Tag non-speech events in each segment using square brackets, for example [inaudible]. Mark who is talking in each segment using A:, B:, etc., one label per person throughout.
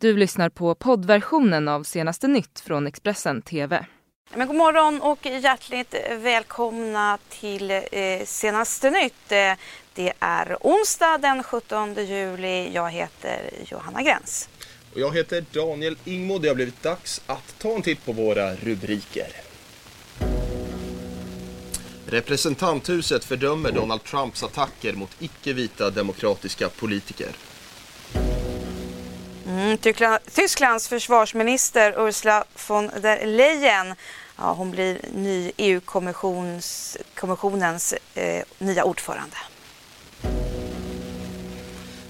A: Du lyssnar på poddversionen av senaste nytt från Expressen TV.
B: Men god morgon och hjärtligt välkomna till eh, senaste nytt. Eh, det är onsdag den 17 juli. Jag heter Johanna Gräns.
C: Och jag heter Daniel Ingmo. Det har blivit dags att ta en titt på våra rubriker. Representanthuset fördömer Donald Trumps attacker mot icke-vita demokratiska politiker.
B: Mm, Tysklands försvarsminister Ursula von der Leyen ja, hon blir ny EU-kommissionens eh, nya ordförande.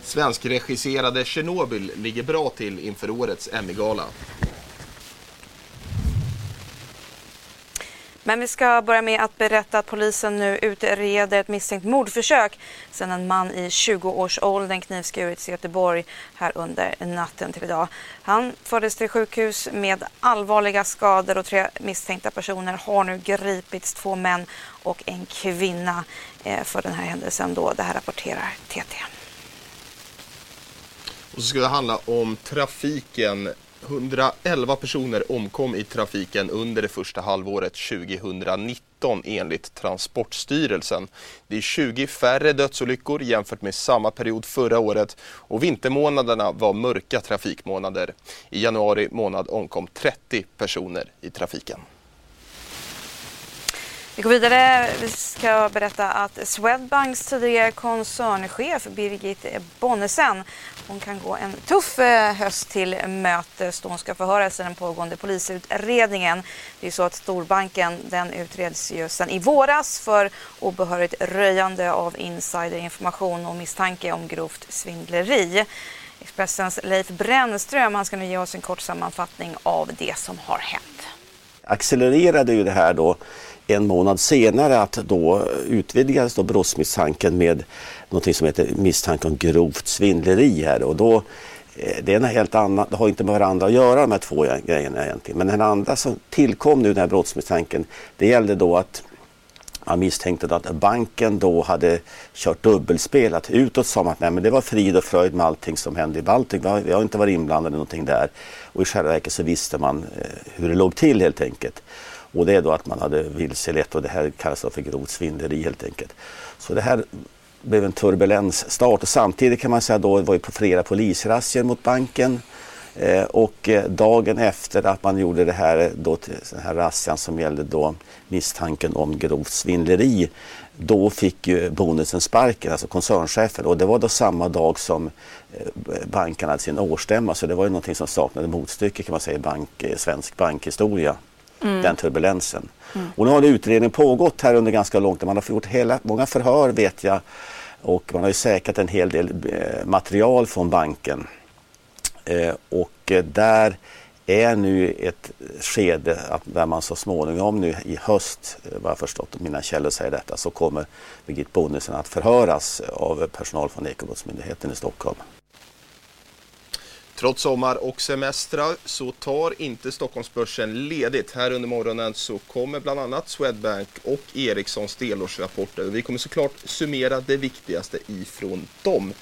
C: Svenskregisserade Tjernobyl ligger bra till inför årets Emmy-gala.
B: Men vi ska börja med att berätta att polisen nu utreder ett misstänkt mordförsök sedan en man i 20-årsåldern knivskurits i Göteborg här under natten till idag. Han fördes till sjukhus med allvarliga skador och tre misstänkta personer har nu gripits, två män och en kvinna eh, för den här händelsen då. Det här rapporterar TT.
C: Och så ska det handla om trafiken 111 personer omkom i trafiken under det första halvåret 2019 enligt Transportstyrelsen. Det är 20 färre dödsolyckor jämfört med samma period förra året och vintermånaderna var mörka trafikmånader. I januari månad omkom 30 personer i trafiken.
B: Vi går vidare. Vi ska berätta att Swedbanks tidigare koncernchef Birgit Bonnesen hon kan gå en tuff eh, höst till mötes då hon ska förhöras i den pågående polisutredningen. Det är så att storbanken den utreds ju sedan i våras för obehörigt röjande av insiderinformation och misstanke om grovt svindleri. Expressens Leif Brännström han ska nu ge oss en kort sammanfattning av det som har hänt.
D: Accelererade ju det här då en månad senare att då utvidgades då brottsmisstanken med något som heter misstanke om grovt svindleri här och då eh, det är en helt annan, det har inte med varandra att göra de här två grejerna egentligen. Men den andra som tillkom nu, den här brottsmisstanken, det gällde då att man misstänkte att banken då hade kört dubbelspel. Att utåt sa man att nej, men det var frid och fröjd med allting som hände i Baltikum. Vi har inte varit inblandade i någonting där. Och i själva verket så visste man eh, hur det låg till helt enkelt. Och det är då att man hade vilselett och det här kallas för grovt svindleri helt enkelt. Så det här blev en turbulens start och samtidigt kan man säga då var det på flera polisrazzior mot banken. Eh, och eh, dagen efter att man gjorde det här, eh, då, den här razzian som gällde då misstanken om grovt svindleri, då fick ju bonusen sparken, alltså koncernchefen. Och det var då samma dag som eh, banken hade sin årsstämma, så det var ju någonting som saknade motstycke kan man säga i bank, svensk bankhistoria mm. den turbulensen. Mm. Och nu har utredningen pågått här under ganska lång tid. Man har gjort hela, många förhör vet jag och man har ju säkrat en hel del eh, material från banken. Eh, och eh, där är nu ett skede att där man så småningom nu i höst, vad jag förstått mina källor säger detta, så kommer Birgit Bonnesen att förhöras av personal från Ekobrottsmyndigheten i Stockholm.
C: Trots sommar och semestrar så tar inte Stockholmsbörsen ledigt. Här under morgonen så kommer bland annat Swedbank och Ericssons delårsrapporter. Vi kommer såklart summera det viktigaste ifrån dem.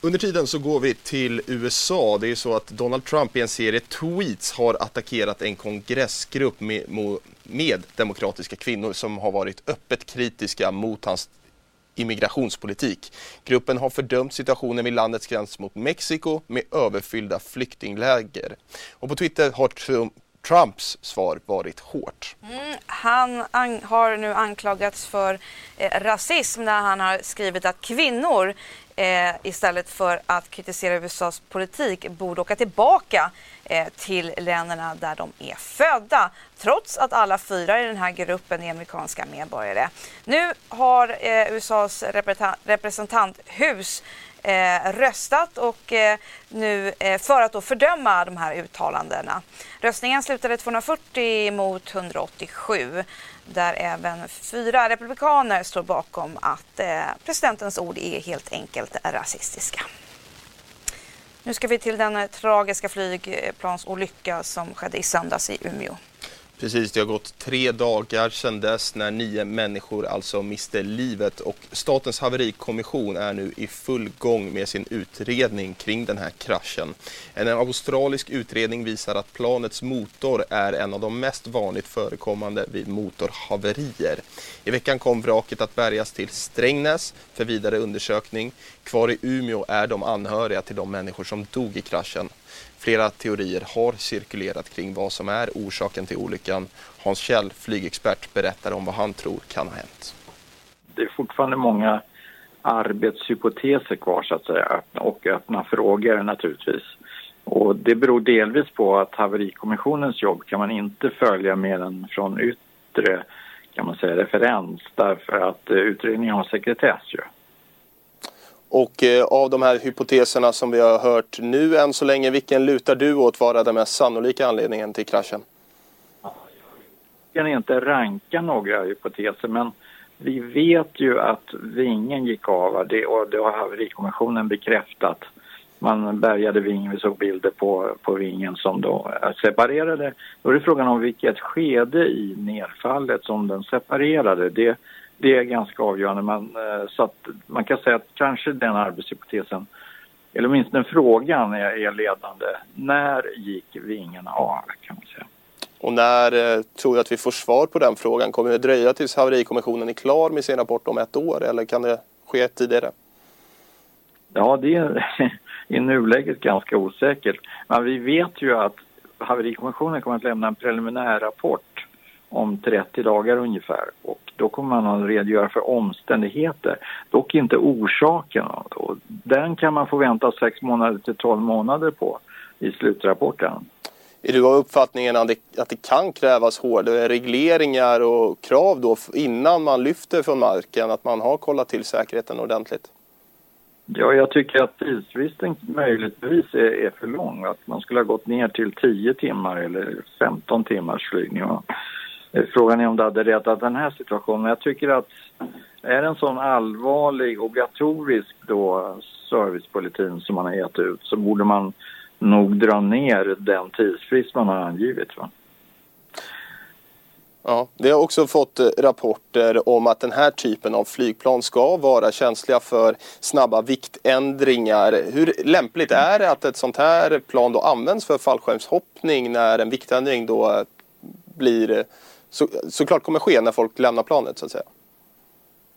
C: Under tiden så går vi till USA. Det är så att Donald Trump i en serie tweets har attackerat en kongressgrupp med, med demokratiska kvinnor som har varit öppet kritiska mot hans immigrationspolitik. Gruppen har fördömt situationen vid landets gräns mot Mexiko med överfyllda flyktingläger. Och på Twitter har Trump Trumps svar varit hårt.
B: Mm, han har nu anklagats för eh, rasism när han har skrivit att kvinnor eh, istället för att kritisera USAs politik borde åka tillbaka eh, till länderna där de är födda trots att alla fyra i den här gruppen är amerikanska medborgare. Nu har eh, USAs representanthus eh, röstat och eh, nu eh, för att då fördöma de här uttalandena. Röstningen slutade 240 mot 187 där även fyra republikaner står bakom att eh, presidentens ord är helt enkelt rasistiska. Nu ska vi till den eh, tragiska flygplansolycka som skedde i söndags i Umeå.
C: Precis, det har gått tre dagar sedan dess när nio människor alltså miste livet och Statens haverikommission är nu i full gång med sin utredning kring den här kraschen. En australisk utredning visar att planets motor är en av de mest vanligt förekommande vid motorhaverier. I veckan kom vraket att bärgas till Strängnäs för vidare undersökning. Kvar i Umeå är de anhöriga till de människor som dog i kraschen. Flera teorier har cirkulerat kring vad som är orsaken till olyckan. Hans Kjell, flygexpert, berättar om vad han tror kan ha hänt.
E: Det är fortfarande många arbetshypoteser kvar så att säga och öppna frågor naturligtvis. Och det beror delvis på att haverikommissionens jobb kan man inte följa mer än från yttre kan man säga, referens därför att eh, utredningen har sekretess ju.
C: Och eh, av de här hypoteserna som vi har hört nu än så länge, vilken lutar du åt vara den mest sannolika anledningen till kraschen?
E: Jag kan inte ranka några hypoteser men vi vet ju att vingen gick av och det, och det har haverikommissionen bekräftat. Man bärgade vingen, vi såg bilder på, på vingen som då eh, separerade. Då är det frågan om vilket skede i nedfallet som den separerade. Det det är ganska avgörande. Man, eh, så att man kan säga att kanske den arbetshypotesen, eller åtminstone frågan, är, är ledande. När gick vingarna av? kan man säga.
C: Och när eh, tror du att vi får svar på den frågan? Kommer det dröja tills haverikommissionen är klar med sin rapport om ett år eller kan det ske tidigare?
E: Ja, det är [laughs] i nuläget ganska osäkert. Men vi vet ju att haverikommissionen kommer att lämna en preliminär rapport om 30 dagar ungefär. Då kommer man att redogöra för omständigheter, dock inte orsaken. Och den kan man få vänta 6 månader till 12 månader på i slutrapporten.
C: Är du av uppfattningen att det, att det kan krävas hårdare regleringar och krav då innan man lyfter från marken, att man har kollat till säkerheten ordentligt?
E: Ja, jag tycker att tidsfristen möjligtvis är, är för lång. Att man skulle ha gått ner till 10 timmar eller 15 timmars flygning. Eh, Eh, frågan är om det hade räddat den här situationen. Jag tycker att är det en sån allvarlig obligatorisk då servicepolitik som man har gett ut så borde man nog dra ner den tidsfrist man har angivit. Va?
C: Ja, vi har också fått eh, rapporter om att den här typen av flygplan ska vara känsliga för snabba viktändringar. Hur lämpligt är det att ett sånt här plan då används för fallskärmshoppning när en viktändring då eh, blir så, såklart kommer ske när folk lämnar planet så att säga.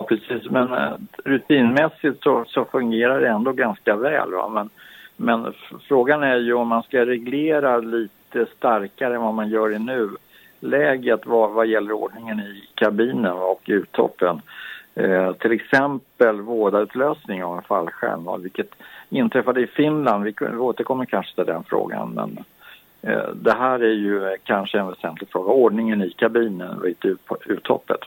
E: Precis, men eh, rutinmässigt så, så, fungerar det ändå ganska väl. Va? Men, men frågan är ju om man ska reglera lite starkare än vad man gör i nu läget vad, vad gäller ordningen i kabinen och uttoppen. Eh, till exempel vådarutlösning av en fallskärm, vilket inträffade i Finland. Vi, vi återkommer kanske till den frågan. Men Eh, Eh, det här är ju eh, kanske en väsentlig fråga, ordningen i kabinen vid uthoppet.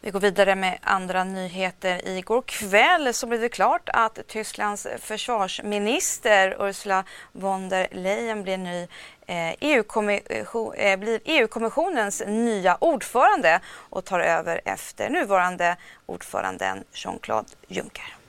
B: Vi går vidare med andra nyheter. Igår kväll så blev det klart att Tysklands försvarsminister Ursula von der Leyen blir, ny, eh, EU-kommission, eh, blir EU-kommissionens nya ordförande och tar över efter nuvarande ordföranden Jean-Claude Juncker.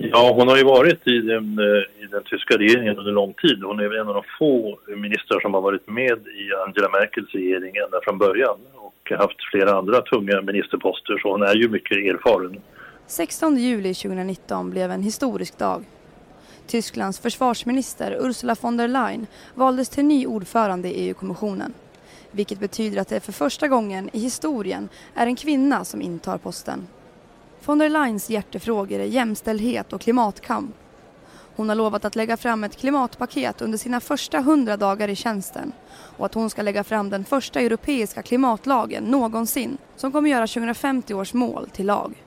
F: Ja, hon har ju varit i den, eh, i den tyska regeringen under lång tid. Hon är en av de få ministrar som har varit med i Angela Merkels regering ända från början och haft flera andra tunga ministerposter, så hon är ju mycket erfaren.
G: 16 juli 2019 blev en historisk dag. Tysklands försvarsminister Ursula von der Leyen valdes till ny ordförande i EU-kommissionen. Vilket betyder att det för första gången i historien är en kvinna som intar posten. Von der Leins hjärtefrågor är jämställdhet och klimatkamp. Hon har lovat att lägga fram ett klimatpaket under sina första hundra dagar i tjänsten och att hon ska lägga fram den första europeiska klimatlagen någonsin som kommer göra 2050 års mål till lag.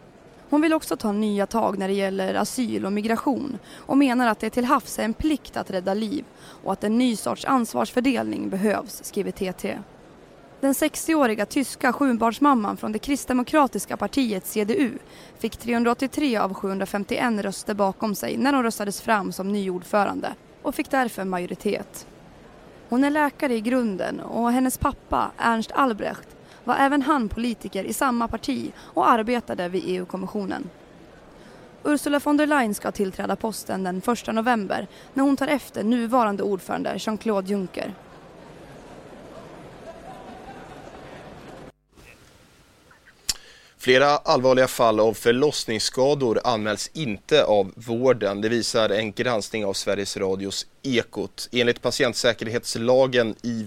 G: Hon vill också ta nya tag när det gäller asyl och migration och menar att det till havs är en plikt att rädda liv och att en ny sorts ansvarsfördelning behövs, skriver TT. Den 60-åriga tyska sjubarnsmamman från det kristdemokratiska partiet CDU fick 383 av 751 röster bakom sig när hon röstades fram som ny ordförande och fick därför majoritet. Hon är läkare i grunden och hennes pappa Ernst Albrecht var även han politiker i samma parti och arbetade vid EU-kommissionen. Ursula von der Leyen ska tillträda posten den 1 november när hon tar efter nuvarande ordförande Jean-Claude Juncker.
C: Flera allvarliga fall av förlossningsskador anmäls inte av vården. Det visar en granskning av Sveriges Radios Ekot. Enligt patientsäkerhetslagen i,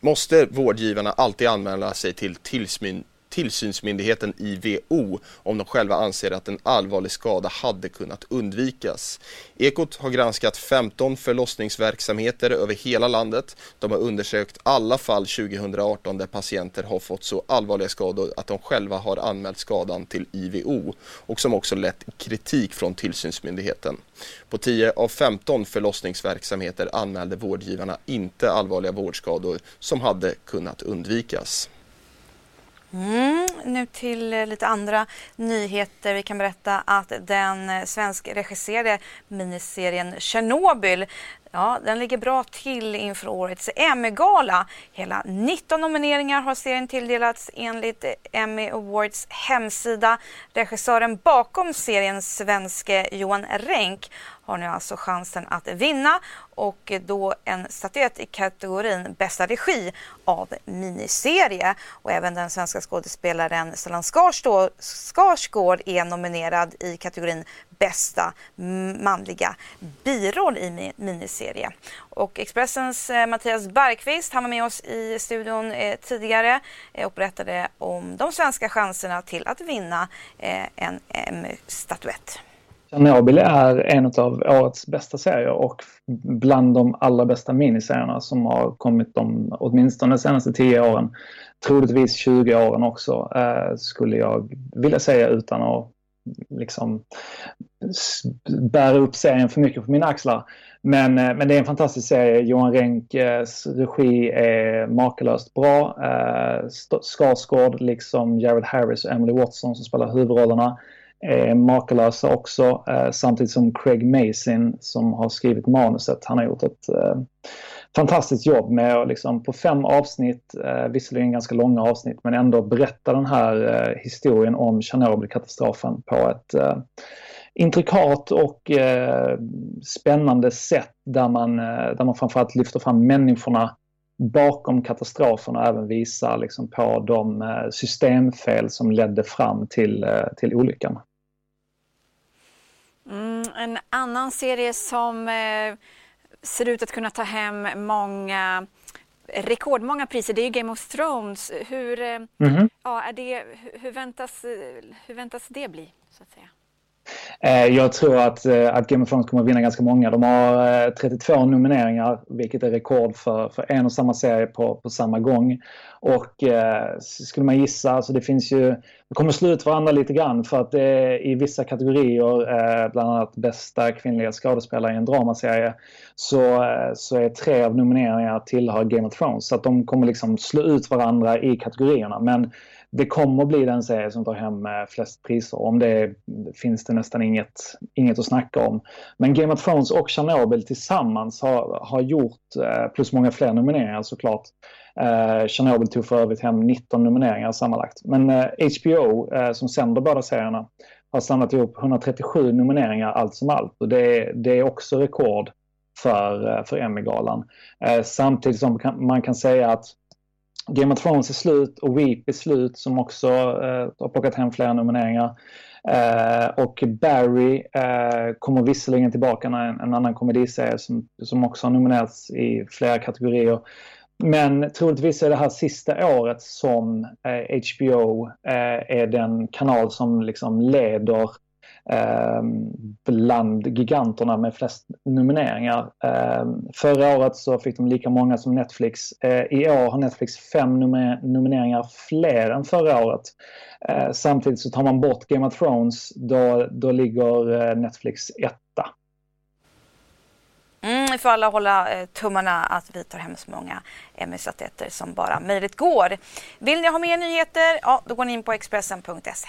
C: måste vårdgivarna alltid anmäla sig till tillsyn, tillsynsmyndigheten IVO om de själva anser att en allvarlig skada hade kunnat undvikas. Ekot har granskat 15 förlossningsverksamheter över hela landet. De har undersökt alla fall 2018 där patienter har fått så allvarliga skador att de själva har anmält skadan till IVO och som också lett kritik från tillsynsmyndigheten. På 10 av 15 förlossningsverksamheter anmälde vårdgivarna inte allvarliga vårdskador som hade kunnat undvikas.
B: Mm, nu till eh, lite andra nyheter. Vi kan berätta att den eh, svenskregisserade miniserien Tjernobyl Ja, den ligger bra till inför årets Emmy-gala. Hela 19 nomineringar har serien tilldelats enligt Emmy Awards hemsida. Regissören bakom serien, svenske Johan Renck, har nu alltså chansen att vinna och då en statyett i kategorin bästa regi av miniserie. Och även den svenska skådespelaren Stellan Skarsgård är nominerad i kategorin bästa manliga biroll i miniserie. Och Expressens eh, Mattias Bergqvist, han var med oss i studion eh, tidigare eh, och berättade om de svenska chanserna till att vinna eh, en Emmy-statyett.
H: Chernobyl är en av årets bästa serier och bland de allra bästa miniserierna som har kommit de åtminstone de senaste tio åren. Troligtvis 20 åren också, eh, skulle jag vilja säga utan att liksom bära upp serien för mycket på mina axlar. Men, eh, men det är en fantastisk serie. Johan Renks regi är makalöst bra. Eh, Skarsgård liksom Jared Harris och Emily Watson som spelar huvudrollerna är makalösa också. Eh, samtidigt som Craig Mason som har skrivit manuset, han har gjort ett fantastiskt jobb med att liksom på fem avsnitt, eh, visserligen ganska långa avsnitt, men ändå berätta den här eh, historien om Tjernobylkatastrofen på ett eh, intrikat och eh, spännande sätt där man, eh, där man framförallt lyfter fram människorna bakom katastrofen och även visar liksom på de eh, systemfel som ledde fram till, eh, till olyckan.
I: Mm, en annan serie som eh, ser ut att kunna ta hem många rekordmånga priser, det är Game of Thrones. Hur, mm -hmm. ja, är det, hur, väntas, hur väntas det bli? så att säga?
H: Eh, jag tror att, eh, att Game of Thrones kommer att vinna ganska många. De har eh, 32 nomineringar, vilket är rekord för, för en och samma serie på, på samma gång. Och eh, skulle man gissa, alltså det finns ju, det kommer slå ut varandra lite grann för att det är i vissa kategorier, eh, bland annat bästa kvinnliga skådespelare i en dramaserie, så, så är tre av nomineringarna tillhör Game of Thrones. Så att de kommer liksom slå ut varandra i kategorierna. Men det kommer att bli den serie som tar hem eh, flest priser. Om det finns det nästan inget, inget att snacka om. Men Game of Thrones och Chernobyl tillsammans har, har gjort, eh, plus många fler nomineringar såklart. Eh, Chernobyl tog för övrigt hem 19 nomineringar sammanlagt. Men eh, HBO eh, som sänder båda serierna har samlat ihop 137 nomineringar allt som allt. Och det, det är också rekord för, eh, för Emmy-galan. Eh, samtidigt som man kan säga att Game of Thrones är slut och Weep är slut som också eh, har plockat hem flera nomineringar. Eh, och Barry eh, kommer visserligen tillbaka när en, en annan komediserie som, som också har nominerats i flera kategorier. Men troligtvis är det här sista året som eh, HBO eh, är den kanal som liksom leder eh, Ehm, bland giganterna med flest nomineringar. Ehm, förra året så fick de lika många som Netflix. Eh, I år har Netflix fem nomineringar fler än förra året. Eh, samtidigt så tar man bort Game of Thrones, då, då ligger eh, Netflix etta.
B: Mm, vi får alla hålla eh, tummarna att vi tar hem så många Emmy-statyetter som bara möjligt går. Vill ni ha mer nyheter? Ja, då går ni in på Expressen.se.